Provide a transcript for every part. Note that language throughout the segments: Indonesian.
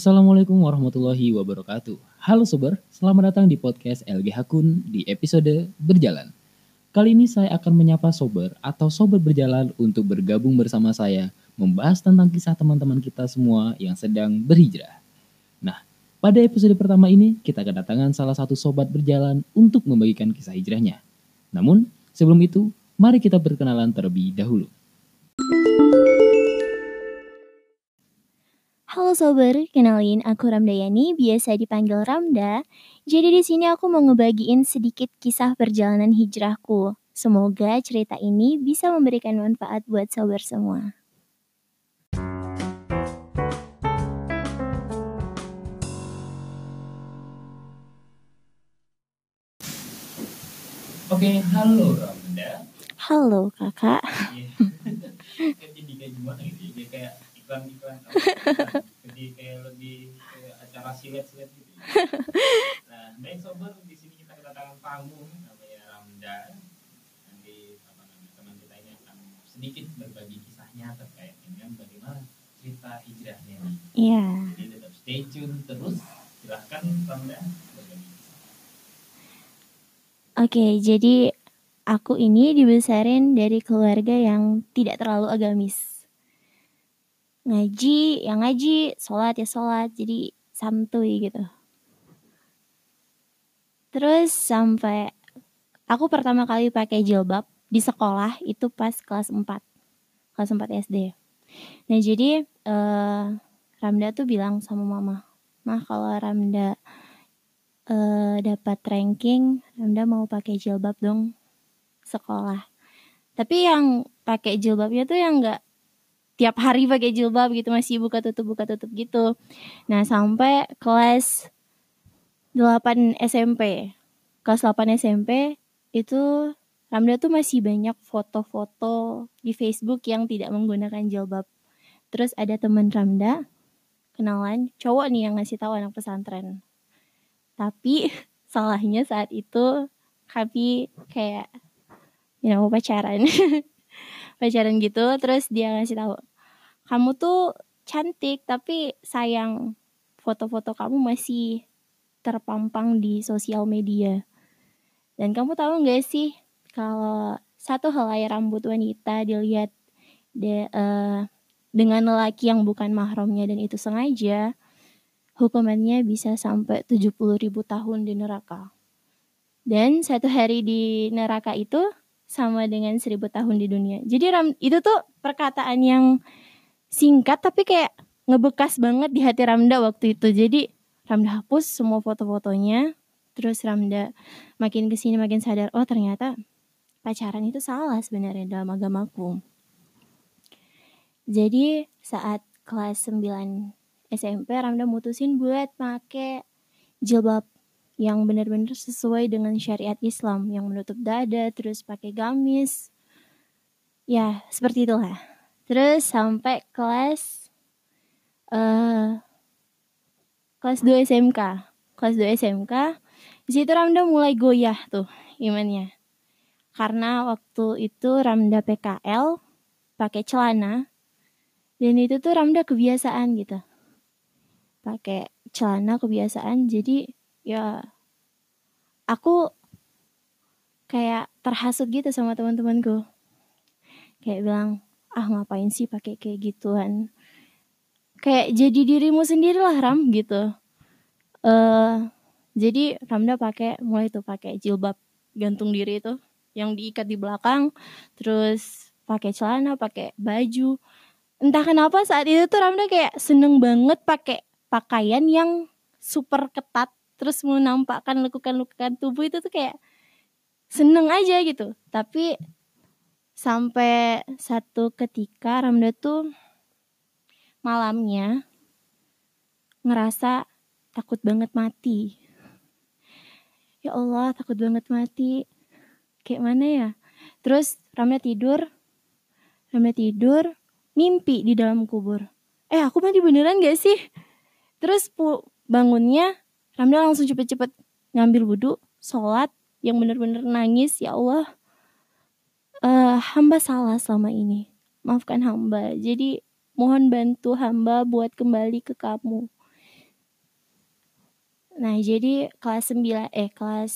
Assalamualaikum warahmatullahi wabarakatuh. Halo sober, selamat datang di podcast LG Hakun di episode Berjalan. Kali ini saya akan menyapa sober atau sober berjalan untuk bergabung bersama saya membahas tentang kisah teman-teman kita semua yang sedang berhijrah. Nah, pada episode pertama ini kita kedatangan salah satu sobat berjalan untuk membagikan kisah hijrahnya. Namun, sebelum itu, mari kita berkenalan terlebih dahulu. Halo sober, kenalin aku Ramdayani, biasa dipanggil Ramda. Jadi di sini aku mau ngebagiin sedikit kisah perjalanan hijrahku. Semoga cerita ini bisa memberikan manfaat buat sober semua. Oke, halo Ramda. Halo kakak. Jadi kayak gimana gitu ya? Kayak iklan-iklan jadi kayak lebih kayak acara silet-silet gitu ya. nah baik sobat di sini kita kedatangan tamu namanya Ramda nanti apa namanya teman kita ini akan sedikit berbagi kisahnya terkait dengan bagaimana cerita hijrahnya Iya. jadi tetap stay tune terus silahkan Ramda berbagi kisah Oke, jadi aku ini dibesarin dari keluarga yang tidak terlalu agamis. Ngaji, yang ngaji, sholat ya sholat, jadi santuy gitu. Terus sampai aku pertama kali pakai jilbab di sekolah itu pas kelas 4. Kelas 4 SD. Nah, jadi eh Ramda tuh bilang sama mama, "Mah, kalau Ramda eh dapat ranking, Ramda mau pakai jilbab dong sekolah." Tapi yang pakai jilbabnya tuh yang enggak tiap hari pakai jilbab gitu masih buka tutup buka tutup gitu. Nah, sampai kelas 8 SMP. Kelas 8 SMP itu Ramda tuh masih banyak foto-foto di Facebook yang tidak menggunakan jilbab. Terus ada teman Ramda kenalan cowok nih yang ngasih tahu anak pesantren. Tapi salahnya saat itu kami kayak you know pacaran. pacaran gitu terus dia ngasih tahu kamu tuh cantik tapi sayang foto-foto kamu masih terpampang di sosial media. Dan kamu tahu nggak sih kalau satu helai rambut wanita dilihat de, uh, dengan lelaki yang bukan mahramnya dan itu sengaja, hukumannya bisa sampai 70 ribu tahun di neraka. Dan satu hari di neraka itu sama dengan seribu tahun di dunia. Jadi itu tuh perkataan yang singkat tapi kayak ngebekas banget di hati Ramda waktu itu. Jadi Ramda hapus semua foto-fotonya. Terus Ramda makin ke sini makin sadar, oh ternyata pacaran itu salah sebenarnya dalam agamaku. Jadi saat kelas 9 SMP Ramda mutusin buat pakai jilbab yang benar-benar sesuai dengan syariat Islam yang menutup dada terus pakai gamis. Ya, seperti itulah. Terus sampai kelas uh, kelas 2 SMK. Kelas 2 SMK. Di situ Ramda mulai goyah tuh imannya. Karena waktu itu Ramda PKL pakai celana dan itu tuh Ramda kebiasaan gitu. Pakai celana kebiasaan jadi ya aku kayak terhasut gitu sama teman-temanku. Kayak bilang, ah ngapain sih pakai kayak gituan? Kayak jadi dirimu sendiri lah Ram gitu. Uh, jadi Ramda pakai mulai tuh pakai jilbab gantung diri itu yang diikat di belakang terus pakai celana pakai baju. Entah kenapa saat itu tuh Ramda kayak seneng banget pakai pakaian yang super ketat terus menampakkan lekukan-lekukan tubuh itu tuh kayak seneng aja gitu. Tapi sampai satu ketika Ramda tuh malamnya ngerasa takut banget mati. Ya Allah, takut banget mati. Kayak mana ya? Terus Ramda tidur, Ramda tidur, mimpi di dalam kubur. Eh, aku mati beneran gak sih? Terus bangunnya, Ramda langsung cepet-cepet ngambil wudhu, sholat, yang bener-bener nangis, ya Allah uh, hamba salah selama ini. Maafkan hamba. Jadi mohon bantu hamba buat kembali ke kamu. Nah, jadi kelas 9 eh kelas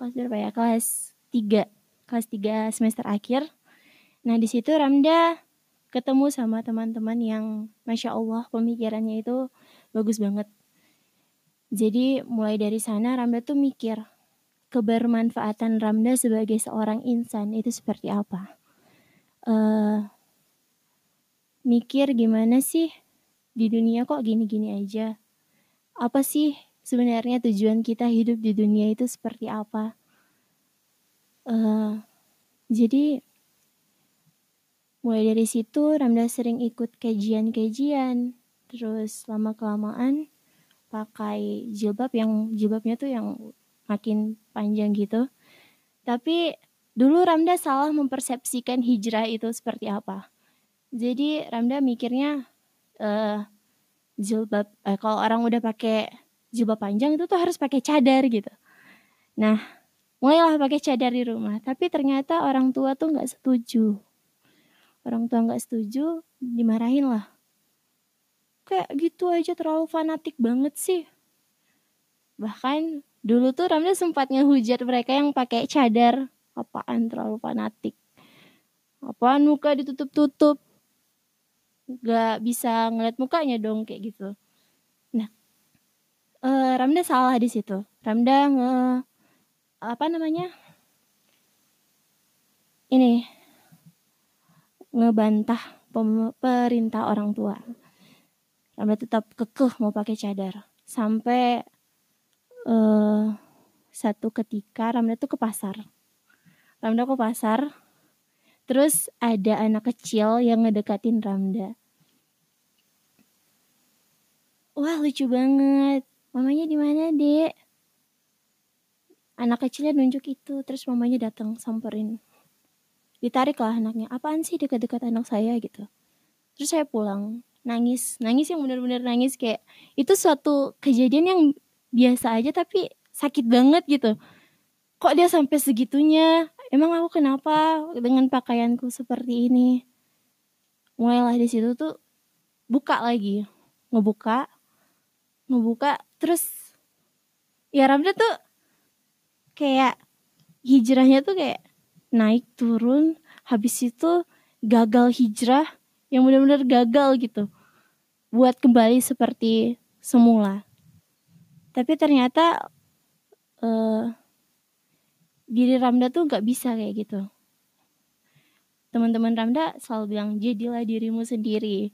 kelas berapa ya? Kelas 3. Kelas 3 semester akhir. Nah, di situ Ramda ketemu sama teman-teman yang Masya Allah pemikirannya itu bagus banget. Jadi mulai dari sana Ramda tuh mikir kebermanfaatan Ramda sebagai seorang insan itu seperti apa. Uh, mikir gimana sih di dunia kok gini-gini aja. Apa sih sebenarnya tujuan kita hidup di dunia itu seperti apa? Uh, jadi mulai dari situ Ramda sering ikut kajian-kajian, terus lama kelamaan pakai jilbab yang jilbabnya tuh yang makin panjang gitu. Tapi dulu Ramda salah mempersepsikan hijrah itu seperti apa. Jadi Ramda mikirnya uh, jilbab uh, kalau orang udah pakai jilbab panjang itu tuh harus pakai cadar gitu. Nah, mulailah pakai cadar di rumah. Tapi ternyata orang tua tuh nggak setuju. Orang tua nggak setuju, dimarahin lah. Kayak gitu aja terlalu fanatik banget sih. Bahkan Dulu tuh Ramda sempat ngehujat mereka yang pakai cadar. Apaan terlalu fanatik. Apaan muka ditutup-tutup. Gak bisa ngeliat mukanya dong kayak gitu. Nah, uh, Ramda salah di situ. Ramda nge apa namanya? Ini ngebantah perintah orang tua. Ramda tetap kekeh mau pakai cadar sampai uh, satu ketika Ramda tuh ke pasar. Ramda ke pasar, terus ada anak kecil yang ngedekatin Ramda. Wah lucu banget, mamanya di mana dek? Anak kecilnya nunjuk itu, terus mamanya datang samperin. Ditarik lah anaknya, apaan sih dekat-dekat anak saya gitu. Terus saya pulang, nangis, nangis yang benar-benar nangis kayak itu suatu kejadian yang biasa aja tapi sakit banget gitu. Kok dia sampai segitunya? Emang aku kenapa dengan pakaianku seperti ini? Mulailah di situ tuh buka lagi. Ngebuka ngebuka terus ya Ramda tuh kayak hijrahnya tuh kayak naik turun. Habis itu gagal hijrah yang benar-benar gagal gitu. Buat kembali seperti semula tapi ternyata uh, diri Ramda tuh nggak bisa kayak gitu. Teman-teman Ramda selalu bilang jadilah dirimu sendiri.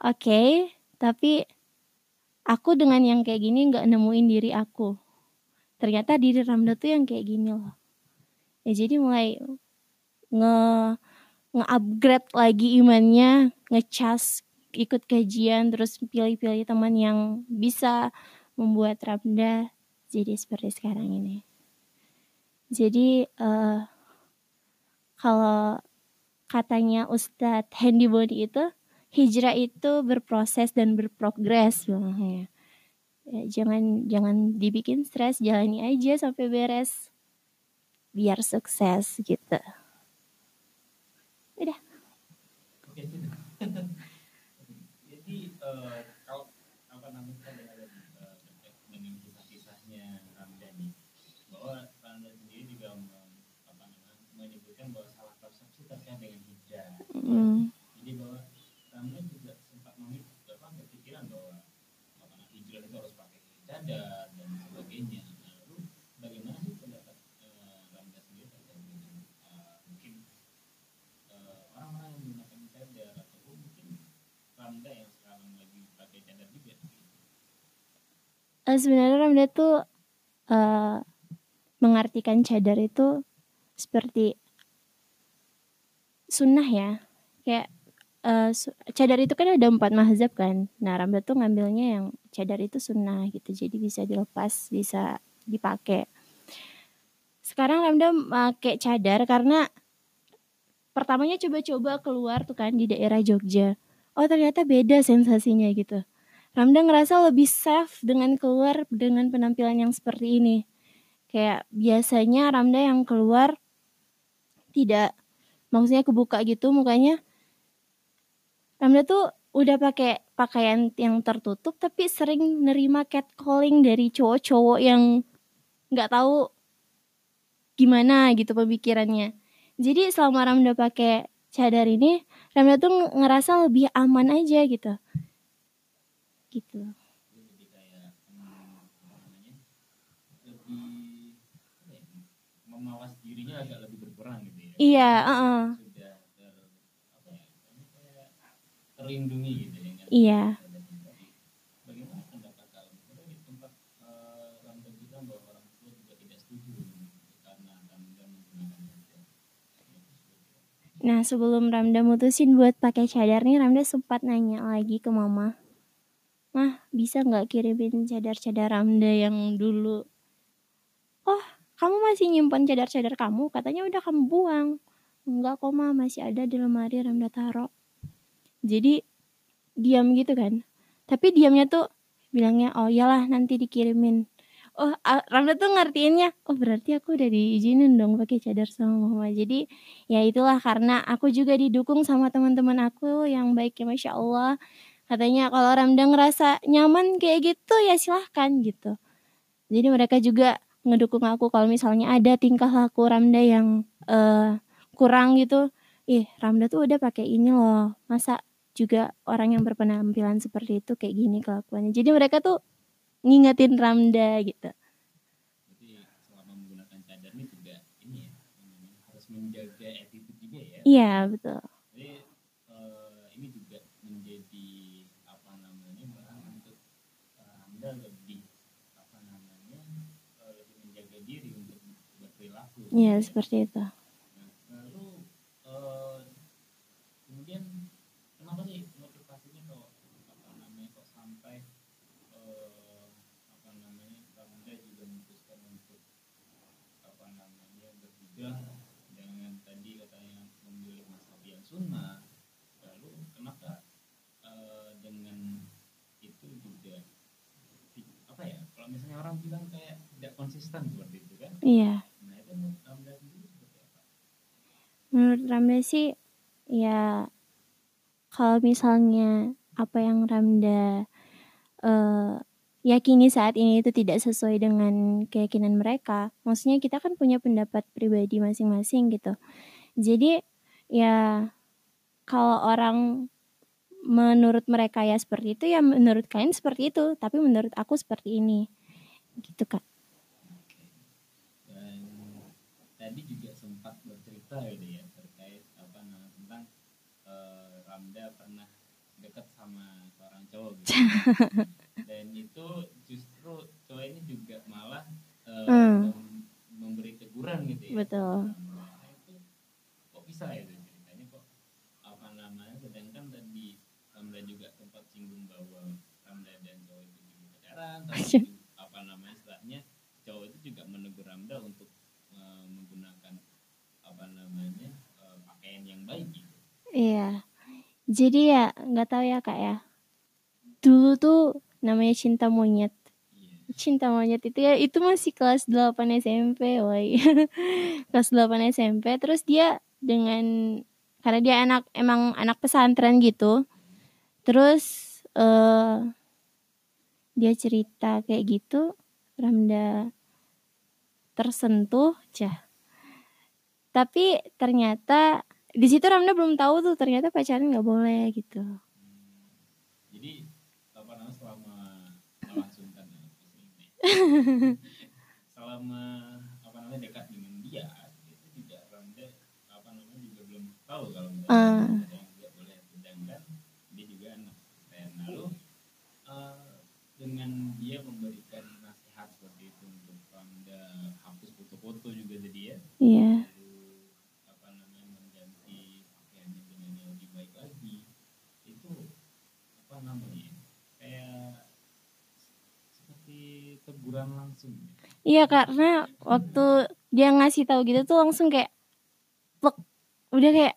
Oke okay, tapi aku dengan yang kayak gini nggak nemuin diri aku. Ternyata diri Ramda tuh yang kayak gini loh. Ya jadi mulai nge nge-upgrade lagi imannya ngecas ikut kajian terus pilih-pilih teman yang bisa membuat Ramda jadi seperti sekarang ini. Jadi uh, kalau katanya Ustadz Handy Body itu hijrah itu berproses dan berprogres ya. jangan jangan dibikin stres, jalani aja sampai beres biar sukses gitu. Udah. Oke. Jadi uh, Hmm. Jadi bahwa Ramdan juga sempat memikir apa kepikiran bahwa apa hijrah itu harus pakai cadar dan sebagainya. Nah, lalu bagaimana sih pendapat uh, Ramdan sendiri terkait dengan uh, mungkin uh, orang-orang yang menggunakan cadar ataupun mungkin Ramdan yang sekarang lagi pakai cadar juga? Uh, sebenarnya Ramdan tuh uh, mengartikan cadar itu seperti sunnah ya kayak uh, cadar itu kan ada empat mazhab kan. Nah Ramda tuh ngambilnya yang cadar itu sunnah gitu. Jadi bisa dilepas, bisa dipakai. Sekarang Ramda pakai cadar karena pertamanya coba-coba keluar tuh kan di daerah Jogja. Oh ternyata beda sensasinya gitu. Ramda ngerasa lebih safe dengan keluar dengan penampilan yang seperti ini. Kayak biasanya Ramda yang keluar tidak maksudnya kebuka gitu mukanya Ramda tuh udah pakai pakaian yang tertutup tapi sering nerima catcalling dari cowok-cowok yang nggak tahu gimana gitu pemikirannya. Jadi selama Ramda pakai cadar ini, Ramda tuh ngerasa lebih aman aja gitu. Gitu. jadi kayak hmm, namanya lebih ya, memawas dirinya agak lebih berperan gitu ya Iya, uh-uh. sudah ter apa ya terlindungi gitu ya Iya. Nah sebelum Ramda mutusin buat pakai cadar nih, Ramda sempat nanya lagi ke mama. Bisa nggak kirimin cadar-cadar Ramda yang dulu? Oh, kamu masih nyimpan cadar-cadar kamu? Katanya udah kamu buang. Enggak kok mah, masih ada di lemari Ramda taro. Jadi diam gitu kan. Tapi diamnya tuh bilangnya, oh iyalah nanti dikirimin. Oh, Ramda tuh ngertiinnya, oh berarti aku udah diizinin dong pakai cadar sama mama. Jadi ya itulah karena aku juga didukung sama teman-teman aku yang baiknya masya Allah katanya kalau Ramda ngerasa nyaman kayak gitu ya silahkan gitu. Jadi mereka juga ngedukung aku kalau misalnya ada tingkah laku Ramda yang eh, kurang gitu. Ih Ramda tuh udah pakai ini loh. Masa juga orang yang berpenampilan seperti itu kayak gini kelakuannya? Jadi mereka tuh ngingetin Ramda gitu. Berarti selama menggunakan cadar ini juga ini ya namanya, harus menjaga attitude juga ya. iya betul Jadi eh, ini juga menjadi apa namanya bahan untuk eh, anda lebih apa namanya eh, lebih menjaga diri untuk berperilaku. Iya seperti itu. Nah, lalu eh, kemudian kenapa sih motivasinya kok apa namanya kok sampai eh, apa namanya Anda juga memutuskan untuk apa namanya berhijrah dengan tadi katanya memilih mazhab yang sunnah. Lalu kenapa eh, dengan itu juga apa ya kalau misalnya orang bilang kayak tidak konsisten seperti itu kan? Iya nah itu menurut Anda sendiri seperti apa Sih ya kalau misalnya apa yang Ramda eh, yakini saat ini itu tidak sesuai dengan keyakinan mereka, maksudnya kita kan punya pendapat pribadi masing-masing gitu. Jadi ya kalau orang menurut mereka ya seperti itu ya menurut kalian seperti itu, tapi menurut aku seperti ini. Gitu Kak. dan tadi juga sempat bercerita ya dekat sama seorang cowok gitu. dan itu justru cowok ini juga malah eh, Hmm. mem- memberi teguran gitu ya Betul. Nah, itu kok bisa ya itu ceritanya kok apa namanya sedangkan tadi Ramda juga sempat singgung bahwa Ramda dan cowok itu juga pacaran tapi apa namanya setelahnya cowok itu juga menegur Ramda untuk eh, menggunakan apa namanya eh, pakaian yang baik gitu. Iya. Jadi ya nggak tahu ya kak ya. Dulu tuh namanya cinta monyet. Iya. Cinta monyet itu ya itu masih kelas 8 SMP, woi. kelas 8 SMP terus dia dengan karena dia anak emang anak pesantren gitu. Terus eh dia cerita kayak gitu, Ramda tersentuh, cah. Tapi ternyata di situ Ramda belum tahu tuh ternyata pacaran nggak boleh gitu. Jadi apa namanya selama melangsungkan ya, ini. selama apa namanya dekat dengan dia itu tidak Ramda apa namanya juga belum tahu kalau misalnya Ah. ada yang tidak boleh sedangkan dia juga anak dan lalu eh, dengan dia memberikan nasihat seperti itu untuk Ramda hapus foto-foto juga jadi ya Iya. lalu apa namanya mengganti pakaiannya dengan yang lebih baik lagi itu apa namanya kayak seperti teguran Iya karena waktu dia ngasih tahu gitu tuh langsung kayak plek. udah kayak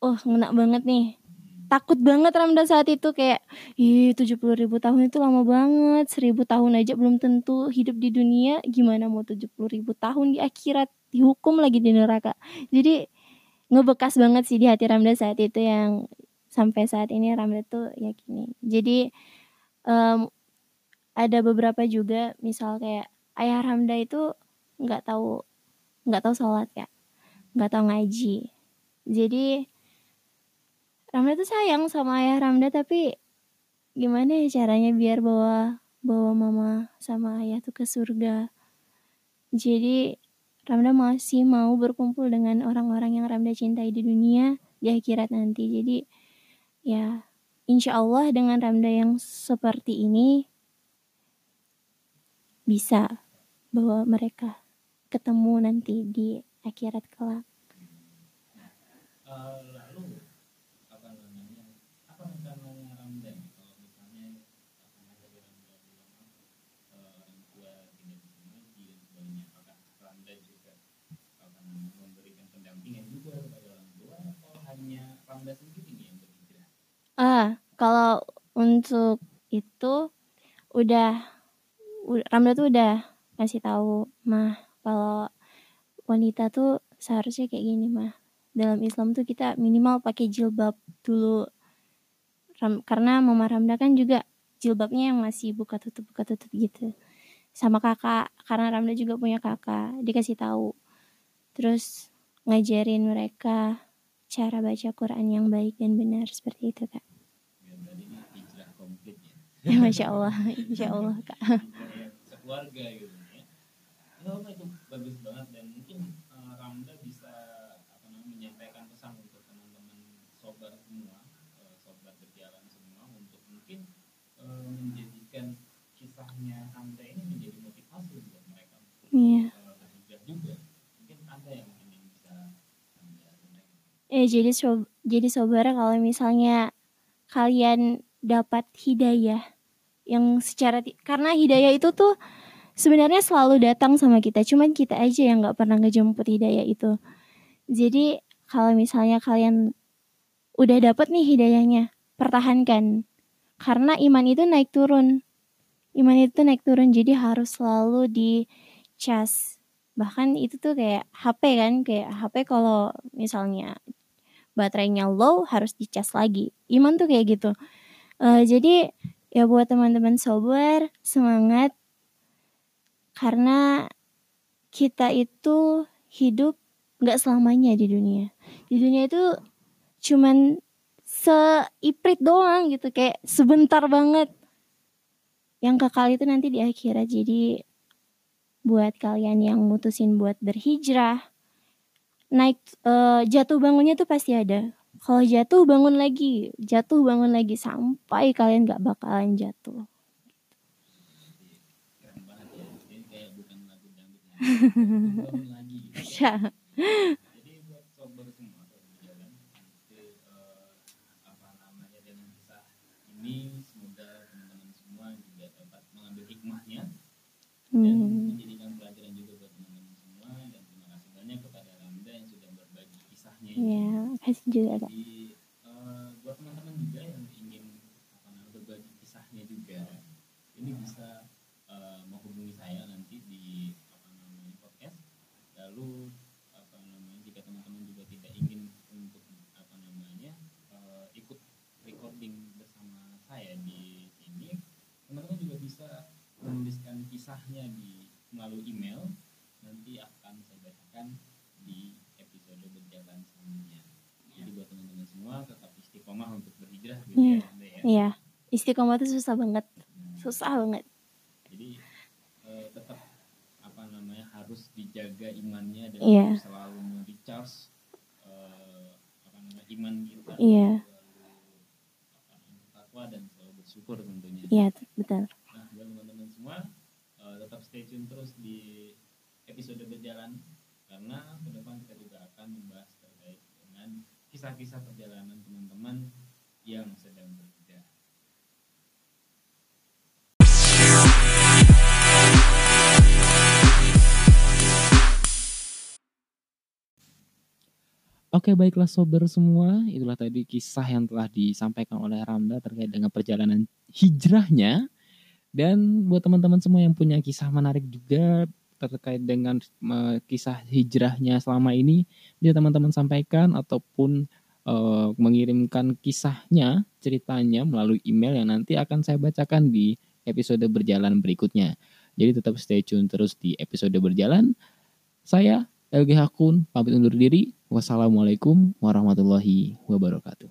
oh ngena banget nih takut banget Ramda saat itu kayak ih 70 ribu tahun itu lama banget seribu tahun aja belum tentu hidup di dunia gimana mau 70 ribu tahun di akhirat dihukum lagi di neraka jadi ngebekas banget sih di hati Ramda saat itu yang sampai saat ini Ramda tuh yakini. Jadi em, ada beberapa juga misal kayak ayah Ramda itu nggak tahu nggak tahu sholat ya, nggak tahu ngaji. Jadi Ramda tuh sayang sama ayah Ramda tapi gimana ya caranya biar bawa bawa mama sama ayah tuh ke surga. Jadi Ramda masih mau berkumpul dengan orang-orang yang Ramda cintai di dunia di akhirat nanti. Jadi ya insya Allah dengan Ramda yang seperti ini bisa bawa mereka ketemu nanti di akhirat kelak. Eh, lalu apa namanya? Apa rencananya Ramdan kalau misalnya apa namanya dari Ramdan eh, orang tua tidak bisa mengaji dan sebagainya apakah Ramdan juga apa namanya memberikan pendampingan juga kepada orang tua atau hanya Ramdan sendiri nih yang berhijrah? Ah, kalau untuk itu udah, Ramda tuh udah ngasih tahu mah kalau wanita tuh seharusnya kayak gini mah. Dalam Islam tuh kita minimal pakai jilbab dulu. Ram- karena Mama Ramda kan juga jilbabnya yang masih buka tutup buka tutup gitu. Sama kakak, karena Ramda juga punya kakak, dikasih tahu. Terus ngajarin mereka cara baca Quran yang baik dan benar seperti itu kak. Ya, Masya Allah, Insya Allah kak. sekeluarga gitu ya. Apa itu bagus banget dan mungkin eh, Ramda bisa apa namanya menyampaikan pesan untuk teman-teman sobat semua eh, sobat berjalan semua untuk mungkin eh, menjadikan kisahnya Ramda ini menjadi motivasi buat mereka untuk Iya. eh, berhijrah juga. Mungkin ada yang yang bisa Ramda Eh jadi sob jadi sobar kalau misalnya kalian dapat hidayah yang secara karena hidayah itu tuh sebenarnya selalu datang sama kita, cuman kita aja yang nggak pernah ngejemput hidayah itu. Jadi kalau misalnya kalian udah dapat nih hidayahnya, pertahankan. Karena iman itu naik turun. Iman itu naik turun, jadi harus selalu dicas. Bahkan itu tuh kayak HP kan, kayak HP kalau misalnya baterainya low harus dicas lagi. Iman tuh kayak gitu. Eh, jadi ya buat teman-teman sober semangat karena kita itu hidup nggak selamanya di dunia. Di dunia itu cuman seiprit doang gitu kayak sebentar banget. Yang kekal itu nanti di akhirat. Jadi buat kalian yang mutusin buat berhijrah naik eh, jatuh bangunnya tuh pasti ada. Kalau jatuh bangun lagi, jatuh bangun lagi sampai kalian nggak bakalan jatuh. ya ini semoga teman-teman semua juga dapat mengambil hikmahnya dan Hmm. menjadikan pelajaran juga buat teman-teman semua dan terima kasih banyak kepada Ramda yang sudah berbagi kisahnya ini. Ya, kasih juga kak. Eh, buat teman-teman juga yang ingin apa namanya berbagi kisahnya juga ini bisa eh, menghubungi saya nanti di apa namanya podcast. Lalu apa namanya jika teman-teman juga tidak ingin untuk apa namanya eh, ikut recording bersama saya di sini, teman-teman juga bisa menuliskan kisahnya di melalui email nanti akan saya bacakan di episode berjalan selanjutnya. Jadi buat teman-teman semua tetap istiqomah untuk berhijrah gitu Iya. ya, Anda ya. Iya, istiqomah itu susah banget, susah banget. jadi eh, tetap apa namanya harus dijaga imannya dan Iya. harus selalu recharge eh, apa namanya iman kita. Iya. Selalu namanya takwa dan selalu bersyukur tentunya. Iya, betul. Nah, buat teman-teman semua eh, tetap stay tune terus di episode berjalan karena ke depan kita juga akan membahas terkait dengan kisah-kisah perjalanan teman-teman yang sedang berhijrah. Oke baiklah sober semua, itulah tadi kisah yang telah disampaikan oleh Ramda terkait dengan perjalanan hijrahnya. Dan buat teman-teman semua yang punya kisah menarik juga terkait dengan uh, kisah hijrahnya selama ini, bisa teman-teman sampaikan ataupun uh, mengirimkan kisahnya, ceritanya melalui email yang nanti akan saya bacakan di episode berjalan berikutnya. Jadi tetap stay tune terus di episode berjalan. Saya LGH Kun pamit undur diri. Wassalamualaikum warahmatullahi wabarakatuh.